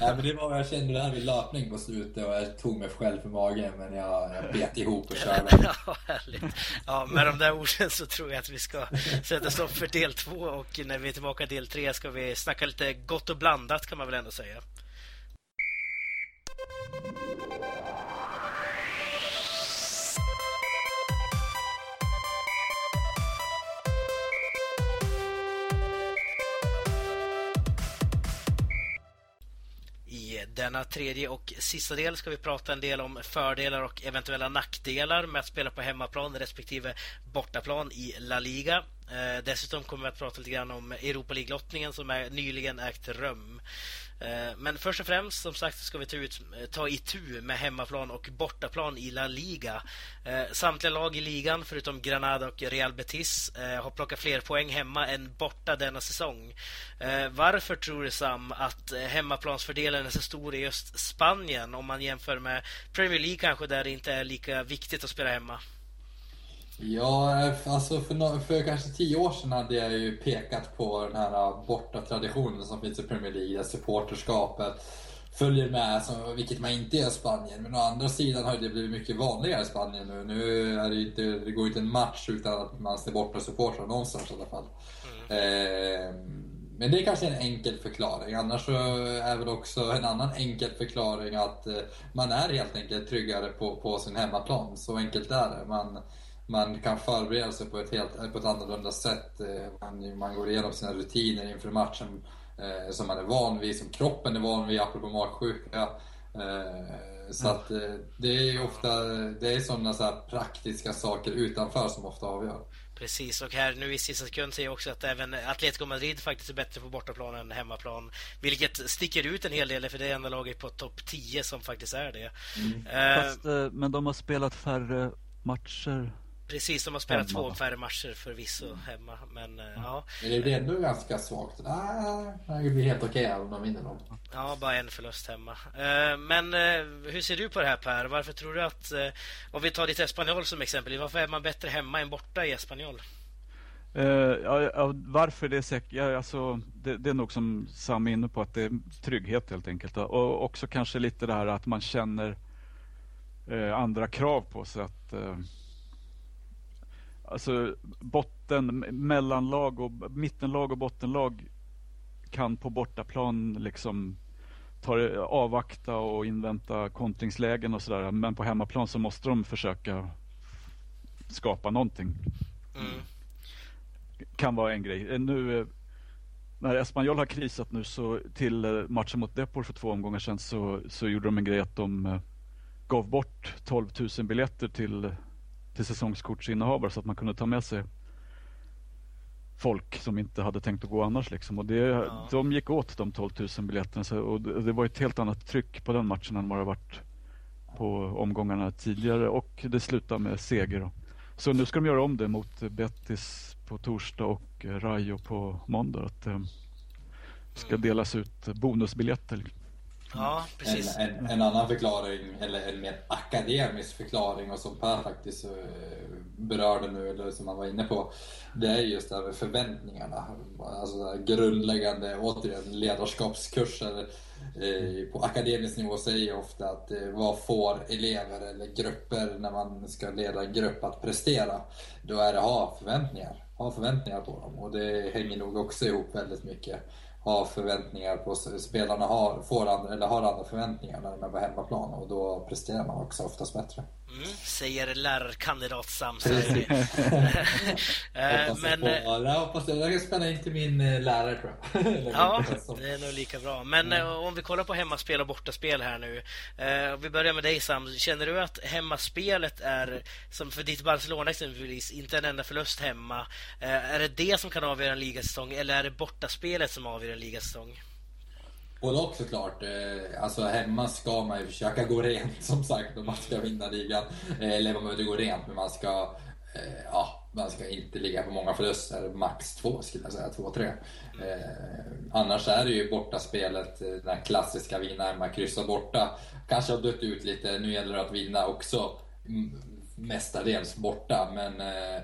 Ja, men det var vad jag kände det här vid löpning på slutet och jag tog mig själv för magen men jag, jag bet ihop och körde. Ja, härligt. Ja, med de där orden så tror jag att vi ska sätta stopp för del två och när vi är tillbaka del tre ska vi vi snackar lite gott och blandat kan man väl ändå säga. denna tredje och sista del ska vi prata en del om fördelar och eventuella nackdelar med att spela på hemmaplan respektive bortaplan i La Liga. Eh, dessutom kommer vi att prata lite grann om Europa League-lottningen som är nyligen ägt rum. Eh, men först och främst, som sagt, ska vi ta, ut, eh, ta itu med hemmaplan och bortaplan i La Liga. Eh, samtliga lag i ligan, förutom Granada och Real Betis, eh, har plockat fler poäng hemma än borta denna säsong. Eh, varför tror du, Sam, att hemmaplansfördelen är så stor i just Spanien om man jämför med Premier League kanske, där det inte är lika viktigt att spela hemma? Ja, alltså för, för kanske tio år sedan hade jag ju pekat på den här borta traditionen som finns i Premier League, där supporterskapet följer med, som, vilket man inte gör i Spanien. Men å andra sidan har det blivit mycket vanligare i Spanien nu. Nu är det, inte, det går inte en match utan att man ser borta supportrar någonstans i alla fall. Mm. Eh, men det är kanske en enkel förklaring. Annars så är väl också en annan enkel förklaring att eh, man är helt enkelt tryggare på, på sin hemmaplan. Så enkelt är det. Man, man kan förbereda sig på ett, helt, på ett annorlunda sätt. Eh, man, man går igenom sina rutiner inför matchen eh, som man är van vid, som kroppen är van vid, apropå magsjuka. Eh, så att eh, det är ofta det är sådana så praktiska saker utanför som ofta avgör. Precis, och här nu i sista sekund säger jag också att även Atletico Madrid faktiskt är bättre på bortaplan än hemmaplan. Vilket sticker ut en hel del, för det är enda laget på topp 10 som faktiskt är det. Mm. Uh, Fast, men de har spelat färre matcher Precis, de har spelat hemma. två färre matcher förvisso hemma. Men mm. ja. Men det blir ändå ganska svagt. Det blir helt okej okay om de vinner dem. Ja, bara en förlust hemma. Eh, men eh, hur ser du på det här Per? Varför tror du att, om vi tar ditt Espanyol som exempel, varför är man bättre hemma än borta i Espanyol? Uh, ja, varför det är säkert, ja, alltså, det, det, är nog som Sam är inne på att det är trygghet helt enkelt. Och också kanske lite det här att man känner uh, andra krav på sig. att uh, alltså botten, mellanlag och mittenlag och bottenlag kan på bortaplan liksom ta, avvakta och invänta kontringslägen och sådär. Men på hemmaplan så måste de försöka skapa någonting. Mm. Kan vara en grej. Nu när Espanyol har krisat nu så till eh, matchen mot Depor för två omgångar sedan så, så gjorde de en grej att de eh, gav bort 12 000 biljetter till till säsongskortsinnehavare så att man kunde ta med sig folk som inte hade tänkt att gå annars. Liksom. Och det, ja. De gick åt de 12 000 biljetterna så, och det var ett helt annat tryck på den matchen än vad det varit på omgångarna tidigare och det slutade med seger. Då. Så nu ska de göra om det mot Betis på torsdag och Rayo på måndag. Att det eh, ska mm. delas ut bonusbiljetter. Liksom. Ja, precis. En, en, en, annan förklaring, eller en mer akademisk förklaring och som Per faktiskt eh, berörde nu, eller som han var inne på, det är just det här med förväntningarna. Alltså grundläggande, återigen, ledarskapskurser eh, på akademisk nivå säger ofta att eh, vad får elever eller grupper när man ska leda en grupp att prestera? Då är det att ha förväntningar. Ha förväntningar på dem och det hänger nog också ihop väldigt mycket har förväntningar på spelarna har, får andra, eller har andra förväntningar när de är på hemmaplan och då presterar man också oftast bättre. Mm, säger lärarkandidat Sam eh, Men, eh, jag hoppas jag. Jag ska spänna in till min eh, lärare tror jag. ja, det är nog lika bra. Men mm. om vi kollar på hemmaspel och bortaspel här nu. Vi börjar med dig Sam. Känner du att hemmaspelet är, som för ditt Barcelona exempelvis, inte en enda förlust hemma. Är det det som kan avgöra en ligasäsong eller är det bortaspelet som avgör en ligasäsong? Både och såklart. Eh, alltså hemma ska man ju försöka gå rent som sagt om man ska vinna ligan. Eh, eller man behöver inte gå rent, men man ska, eh, ja, man ska inte ligga på många förluster. Max två skulle jag säga, två, tre. Eh, annars är det ju bortaspelet, eh, den här klassiska vinna hemma, kryssa borta. Kanske har dött ut lite, nu gäller det att vinna också mestadels borta. Men eh,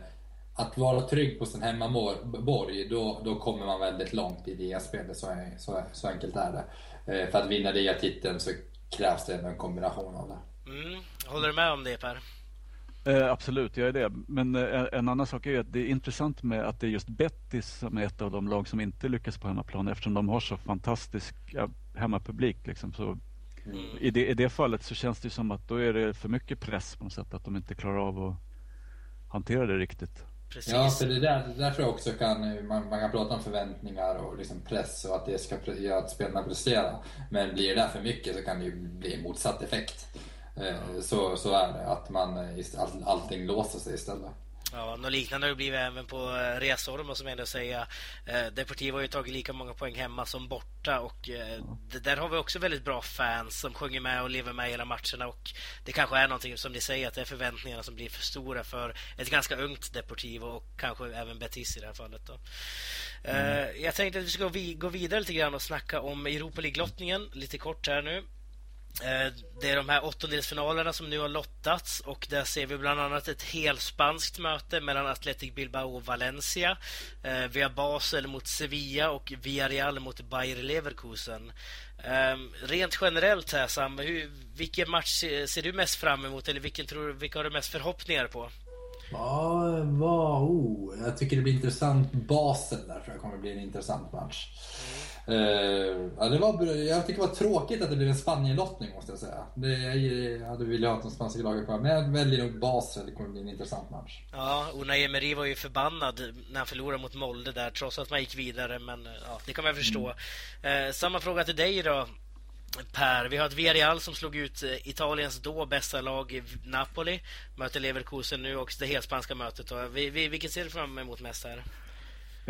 att vara trygg på sin hemmaborg, då, då kommer man väldigt långt i ligaspelet. Så, så, så enkelt är det. Eh, för att vinna ligatiteln så krävs det en kombination av det. Mm. Håller du med om det Per? Eh, absolut, jag är det. Men eh, en annan sak är att det är intressant med att det är just Bettis som är ett av de lag som inte lyckas på hemmaplan eftersom de har så fantastisk ja, hemmapublik. Liksom. Så mm. i, det, I det fallet så känns det som att då är det för mycket press på något sätt att de inte klarar av att hantera det riktigt. Precis. Ja, för det där, det där tror jag också kan, man, man kan prata om förväntningar och liksom press och att det ska göra att spelarna presterar. Men blir det där för mycket så kan det ju bli motsatt effekt. Eh, så, så är det, att man, all, allting låser sig istället. Ja, något liknande har det blivit även på eh, resor måste man ändå säga. Eh, Deportivo har ju tagit lika många poäng hemma som borta och eh, där har vi också väldigt bra fans som sjunger med och lever med hela matcherna och det kanske är någonting som ni säger att det är förväntningarna som blir för stora för ett ganska ungt Deportivo och kanske även Betis i det här fallet. Då. Mm. Jag tänkte att vi ska gå vidare lite grann och snacka om Europa League-lottningen lite kort här nu. Eh, det är de här åttondelsfinalerna som nu har lottats och där ser vi bland annat ett helspanskt möte mellan Athletic Bilbao och Valencia. Eh, via Basel mot Sevilla och Villarreal mot Bayer Leverkusen. Ehm, rent generellt här Sam, hur, vilken match ser du mest fram emot eller vilken tror, vilka har du mest förhoppningar på? Ja, vad, oh, jag tycker det blir intressant. Basel där tror jag kommer bli en intressant match. Mm. Uh, ja, det var, jag tycker det var tråkigt att det blev en Spanien-lottning måste jag säga. Det, jag hade velat ha de spanska lagen kvar, men jag väljer nog Basel. Det kommer bli en intressant match. Ja, Unai Emery var ju förbannad när han förlorade mot Molde där, trots att man gick vidare. Men ja, det kan man förstå. Mm. Uh, samma fråga till dig då. Per, vi har ett Villarreal som slog ut eh, Italiens då bästa lag Napoli. Möter Leverkusen nu och det helspanska mötet. Då. Vi, vi, vilket ser du fram emot mest här?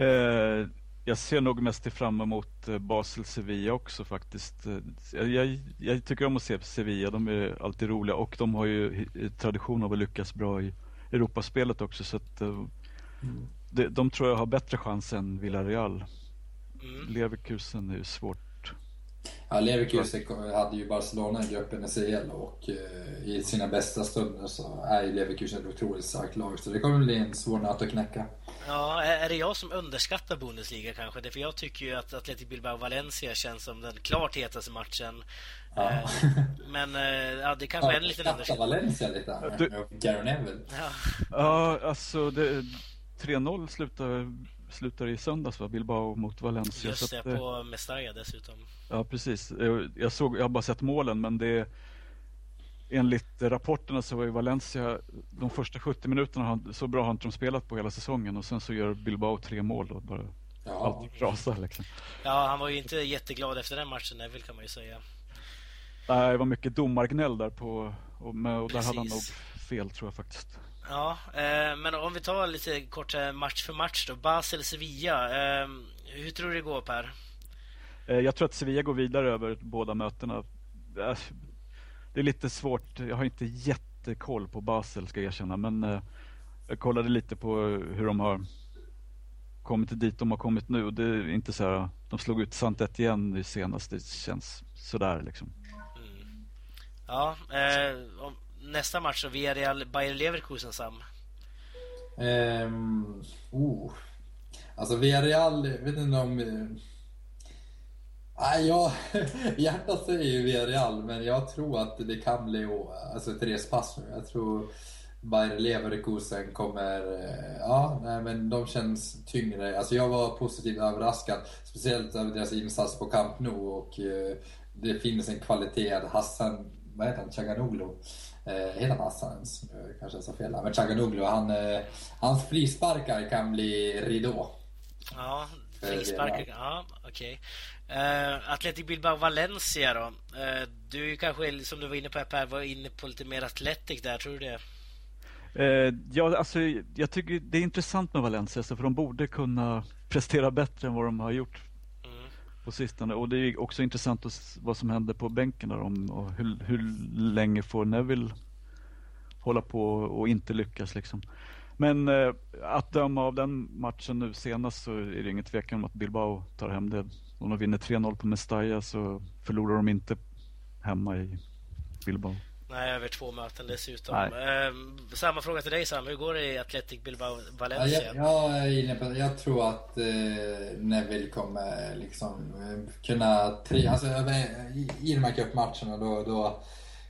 Uh jag ser nog mest fram emot eh, Basel-Sevilla också faktiskt. Eh, jag, jag, jag, tycker om att se Sevilla, de är alltid roliga och de har ju tradition av att lyckas bra i Europaspelet också så att eh, mm. de, de tror jag har bättre chans än Villarreal. Mm. Leverkusen är ju svårt Ja, Leverkusen hade ju Barcelona i gruppen i CL och eh, i sina bästa stunder så är ju Leverkusen ett otroligt starkt lag. Så det kommer bli en svår nöt att knäcka. Ja, är det jag som underskattar Bundesliga kanske? Det för jag tycker ju att Athletic Bilbao Valencia känns som den klart hetaste matchen. Ja. Eh, men eh, ja, det kanske ja, är en liten underskattning. Valencia lite, du... Gary Neville. Ja, ja alltså det... 3-0 slutar slutar i söndags va? Bilbao mot Valencia. Just det, att, på Mestalla dessutom. Ja, precis. Jag, såg, jag har bara sett målen men det Enligt rapporterna så var ju Valencia de första 70 minuterna så bra har inte de spelat på hela säsongen och sen så gör Bilbao tre mål och bara ja. allt rasar liksom. Ja, han var ju inte jätteglad efter den matchen, Neville kan man ju säga. Nej, det var mycket domargnäll där på och, med, och där hade han nog fel tror jag faktiskt. Ja, eh, men om vi tar lite kort eh, match för match då. Basel-Sevilla. Eh, hur tror du det går Per? Eh, jag tror att Sevilla går vidare över båda mötena. Eh, det är lite svårt. Jag har inte jättekoll på Basel ska jag erkänna. Men eh, jag kollade lite på hur de har kommit dit de har kommit nu. Det är inte så här, de slog ut Sant igen senast. Det känns sådär liksom. Mm. Ja, eh, nästa match då, Villarreal Bayer Leverkusen Sam? Um, oh. Alltså Villarreal, vet inte om... Nej, jag, hjärtat säger ju Villarreal, men jag tror att det kan bli alltså, ett respass nu. Jag tror Bayer Leverkusen kommer... Eh, ja, nej, men de känns tyngre. Alltså jag var positivt överraskad, speciellt över deras insats på Camp Nou och eh, det finns en kvalitet. Hassan, vad heter han, Chaganoglu? Eh, heter han Hassan ens? Kanske jag sa fel. Men Chaganoglu, han, eh, hans frisparkar kan bli ridå. Ja, frisparkar, ja okej. Okay. Uh, Athletic Bilbao Valencia då. Uh, du kanske, som du var inne på Per, var inne på lite mer Athletic där, tror du det? Uh, ja, alltså jag tycker det är intressant med Valencia, för de borde kunna prestera bättre än vad de har gjort mm. på sistone. Och det är också intressant att, vad som händer på bänken där om, och hur, hur länge får Neville hålla på och inte lyckas liksom. Men eh, att döma av den matchen nu senast så är det ingen tvekan om att Bilbao tar hem det. Om de vinner 3-0 på Mestalla så förlorar de inte hemma i Bilbao. Nej, över två möten dessutom. Eh, samma fråga till dig Sam, hur går det i Athletic Bilbao Valencia? Ja, jag, jag, jag tror att eh, Neville kommer liksom eh, kunna... Tri, alltså, i, I de här cupmatcherna då, då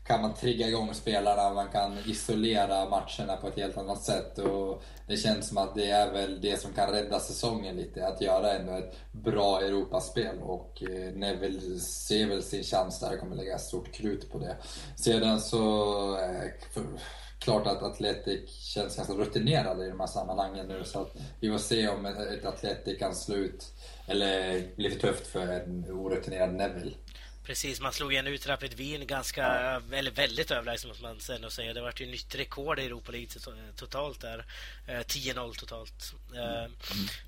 kan man trigga igång spelarna, man kan isolera matcherna på ett helt annat sätt. Och det känns som att det är väl det som kan rädda säsongen lite, att göra ändå ett bra Europaspel. Och eh, Neville ser väl sin chans där, kommer lägga stort krut på det. Sedan så eh, För, klart att Atletic känns ganska rutinerade i de här sammanhangen nu. Så att vi får se om ett Atletic kan slå ut, eller bli för tufft för en orutinerad Neville. Precis, man slog igen ut Rapid Wien ganska, eller väldigt överlägset måste man ändå säga. Det var ju nytt rekord i Europa League totalt där. 10-0 eh, totalt. Eh, mm.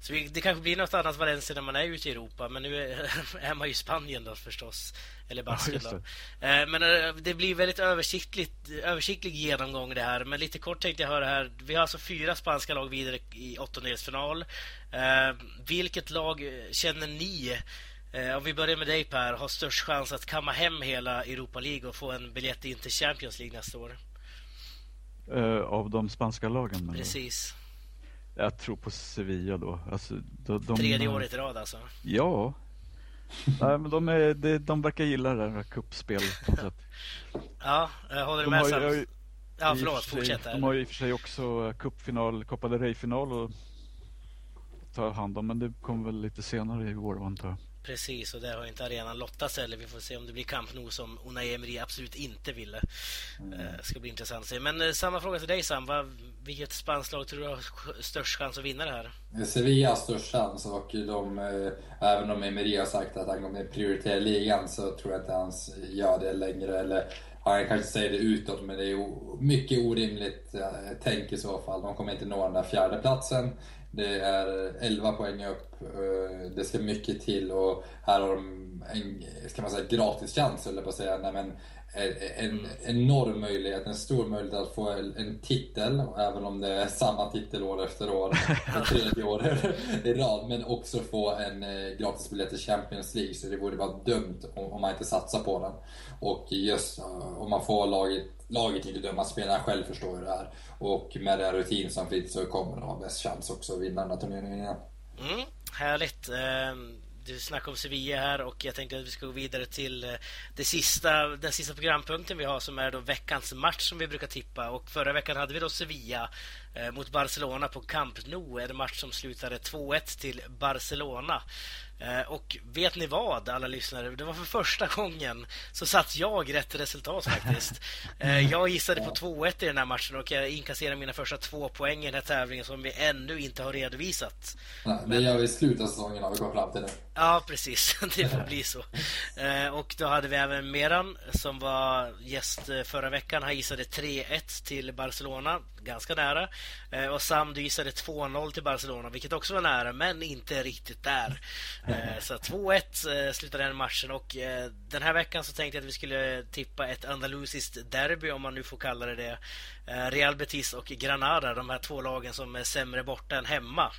Så det kanske blir något annat Valencia när man är ute i Europa, men nu är man ju i Spanien då förstås. Eller Basken ja, då. Eh, men det blir väldigt översiktligt, översiktlig genomgång det här. Men lite kort tänkte jag höra här. Vi har alltså fyra spanska lag vidare i åttondelsfinal. Vilket lag känner ni om vi börjar med dig Per, har störst chans att kamma hem hela Europa League och få en biljett in till Champions League nästa år? Uh, av de spanska lagen? Precis. Jag tror på Sevilla då. Alltså, de, de, Tredje året i rad alltså? Ja. Nej, men de, är, de, de verkar gilla det här kuppspelet på något sätt. Ja, håller de med Sam. Ja, förlåt, fortsätt. De har i och för sig också cupfinal, Copa del Rey-final att ta hand om, men det kommer väl lite senare i år antar jag. Precis, och där har inte arenan lottats heller. Vi får se om det blir Camp Nou som Unai Emery absolut inte ville. Mm. Uh, ska bli intressant att se. Men uh, samma fråga till dig Sam. Vad, vilket spanskt lag tror du har störst chans att vinna det här? Sevilla har störst chans och de, uh, även om Emery har sagt att han kommer prioritera ligan så tror jag inte han gör det längre. Eller jag kanske säger det utåt men det är mycket orimligt eh, tänk i så fall. De kommer inte nå den där fjärde platsen. Det är 11 poäng upp. Eh, det ska mycket till och här har de en ska man säga, gratis chans, eller på att säga. Nej, men en enorm möjlighet, en stor möjlighet att få en titel, även om det är samma titel år efter år, tredje år i rad, men också få en eh, gratisbiljett till Champions League. Så det vore bara dumt om man inte satsar på den. Och just om man får laget, laget inte döma, spelarna själv förstår ju det här. Och med den rutin som finns så kommer de ha bäst chans också att vinna den här turneringen igen. Mm, härligt. Ehm, du snackade om Sevilla här och jag tänkte att vi ska gå vidare till eh, det sista, den sista programpunkten vi har som är då veckans match som vi brukar tippa. Och förra veckan hade vi då Sevilla mot Barcelona på Camp Nou. En match som slutade 2-1 till Barcelona. Eh, och vet ni vad, alla lyssnare? Det var för första gången så satt jag rätt resultat faktiskt. Eh, jag gissade på 2-1 i den här matchen och jag inkasserade mina första två poäng i den här tävlingen som vi ännu inte har redovisat. Nej, det gör vi i slutet av säsongen när vi kommer fram till det. Ja, precis. Det får bli så. Eh, och då hade vi även Meran som var gäst förra veckan. Han gissade 3-1 till Barcelona, ganska nära. Och Sam, du gissade 2-0 till Barcelona, vilket också var nära, men inte riktigt där. Eh, så 2-1 eh, slutade den matchen och eh, den här veckan så tänkte jag att vi skulle tippa ett andalusiskt derby om man nu får kalla det det. Real Betis och Granada, de här två lagen som är sämre borta än hemma.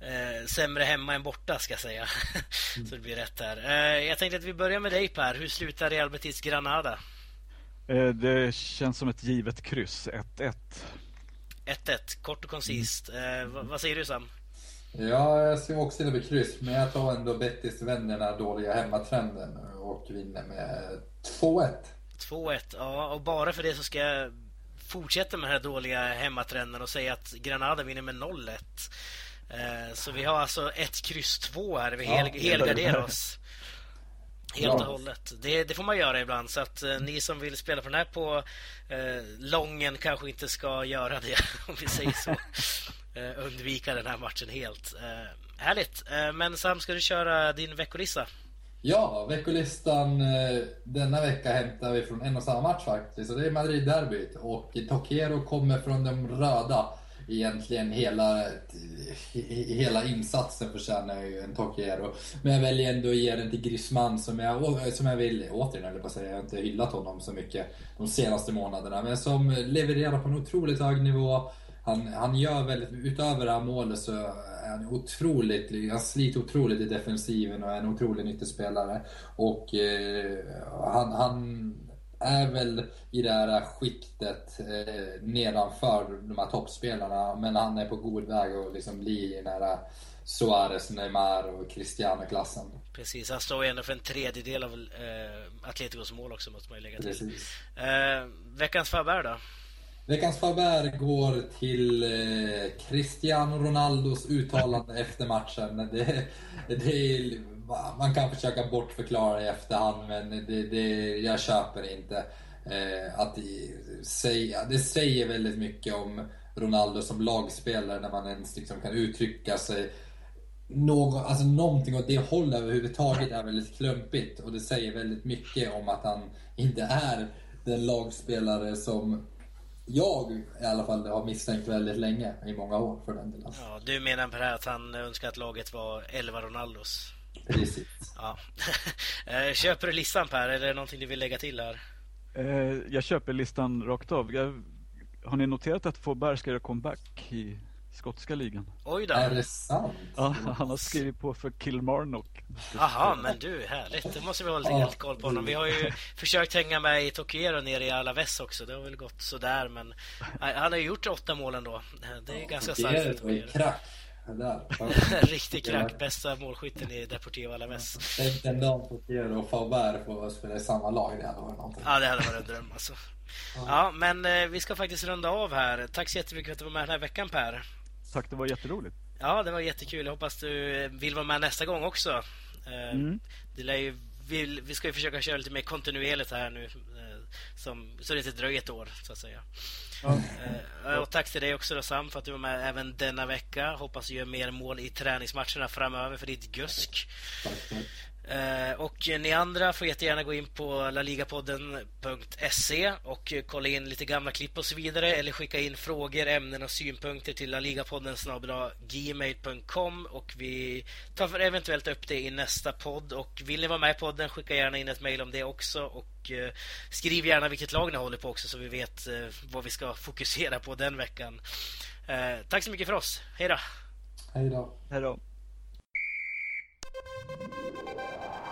Eh, sämre hemma än borta ska jag säga. så det blir rätt här. Eh, jag tänkte att vi börjar med dig Per. Hur slutar Real Betis Granada? Eh, det känns som ett givet kryss. 1-1. 1-1, kort och koncist. Mm. vad säger du Sam? Ja, jag ser också inne på kryss, men jag tar ändå Bettis här dåliga hemmatrenden och vinner med 2-1. 2-1, ja. Och bara för det så ska jag fortsätta med den här dåliga hemmatrenden och säga att Granada vinner med 0-1. Eh, så vi har alltså ett kryss 2 här. Vi ja, helgarderar oss. Helt och hållet. Det, det, får man göra ibland. Så att eh, ni som vill spela på den här på eh, lången kanske inte ska göra det, om vi säger så. Eh, undvika den här matchen helt. Eh, härligt. Eh, men Sam, ska du köra din veckolista? Ja, veckolistan denna vecka hämtar vi från en och samma match faktiskt. Och det är Madrid-derbyt. Och Tokero kommer från de röda. Egentligen hela, eh, hela insatsen förtjänar ju en Tokero. Men jag väljer ändå att ge den till Griezmann som jag, eh, som jag vill, återigen eller bara säga, jag har inte hyllat honom så mycket de senaste månaderna. Men som levererar på en otroligt hög nivå han, han gör väldigt, utöver det här målet så är han otroligt, han sliter otroligt i defensiven och är en otrolig nyttig spelare. Och eh, han, han är väl i det här skiktet eh, nedanför de här toppspelarna. Men han är på god väg att liksom bli i den här Suarez, Neymar och Cristiano-klassen. Precis, han står ju ändå för en tredjedel av eh, Atleticos mål också måste man ju lägga till. Eh, veckans förbär då? Veckans favör går till eh, Cristiano Ronaldos uttalande efter matchen. Det, det är, man kan försöka bortförklara i efterhand, men det, det, jag köper det inte. Eh, att det, säga, det säger väldigt mycket om Ronaldo som lagspelare när man ens liksom kan uttrycka sig någon, alltså någonting åt det hållet överhuvudtaget är väldigt klumpigt och det säger väldigt mycket om att han inte är den lagspelare som jag i alla fall har misstänkt väldigt länge, i många år för den delen. Ja, du menar på det här att han önskar att laget var 11 Ronaldos? Precis. Ja. Eh, köper du listan Per, eller är det någonting du vill lägga till här? Eh, jag köper listan rakt av. Jag, har ni noterat att Fauberg ska göra comeback i skotska ligan? Oj då. Är det sant? Ja, han har skrivit på för Kilmarnock. Jaha, men du, härligt. Det måste vi hålla helt koll på honom. Vi har ju försökt hänga med i Tokiero nere i Alaves också. Det har väl gått sådär, men han har ju gjort åtta mål ändå. Det är ja, ganska starkt för Tokiero. Riktig krack. Bästa målskytten i Deportivo Alaves. Tänk en dag Tokiero och Faubert får spela i samma lag. Det hade varit någonting. Ja, det hade varit en dröm alltså. Ja, men eh, vi ska faktiskt runda av här. Tack så jättemycket för att du var med den här veckan Per. Tack, det var jätteroligt. Ja, det var jättekul. Jag hoppas du vill vara med nästa gång också. Eh, mm. Det lär ju, vi, vi ska ju försöka köra lite mer kontinuerligt här nu. Eh, som, så det inte dröjer ett år, så att säga. Ja. Eh, och tack till dig också då, Sam för att du var med även denna vecka. Hoppas du gör mer mål i träningsmatcherna framöver för ditt GUSK. Tack, tack. Eh, och ni andra får jättegärna gå in på laligapodden.se och kolla in lite gamla klipp och så vidare eller skicka in frågor, ämnen och synpunkter till laligapodden gmail.com och vi tar eventuellt upp det i nästa podd och vill ni vara med i podden skicka gärna in ett mejl om det också och eh, skriv gärna vilket lag ni håller på också så vi vet eh, vad vi ska fokusera på den veckan. Tack så mycket för oss. Hej då! Hej då! Hej då! Thank you.